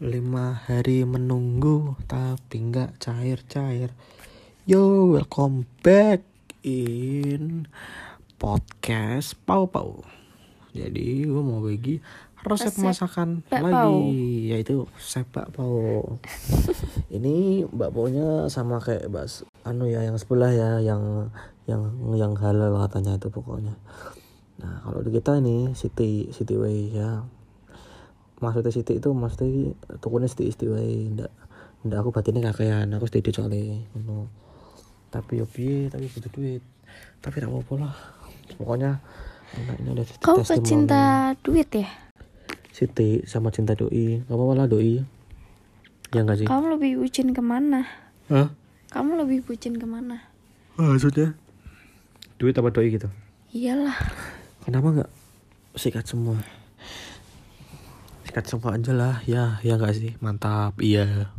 Lima hari menunggu tapi nggak cair-cair. Yo, welcome back in podcast Pau Pau. Jadi gue mau bagi resep, Resep masakan lagi, yaitu sepak pau. Ini bakpaunya sama kayak bas anu ya yang sebelah ya, yang yang yang halal katanya itu pokoknya. Nah kalau di kita ini Siti Siti Way ya maksudnya Siti itu maksudnya tukunya Siti Siti Way ndak ndak aku batinnya kakean aku sedikit soalnya ngono tapi yo piye tapi butuh duit tapi tidak apa-apa lah pokoknya enak ini udah Kau pecinta duit ya? Siti sama cinta doi gak apa-apa lah doi ya enggak sih Kamu lebih bucin ke mana? Hah? Kamu lebih bucin ke mana? maksudnya duit apa doi gitu Iyalah. kenapa nggak sikat semua sikat semua aja lah. Ya ya nggak sih? Mantap. Iya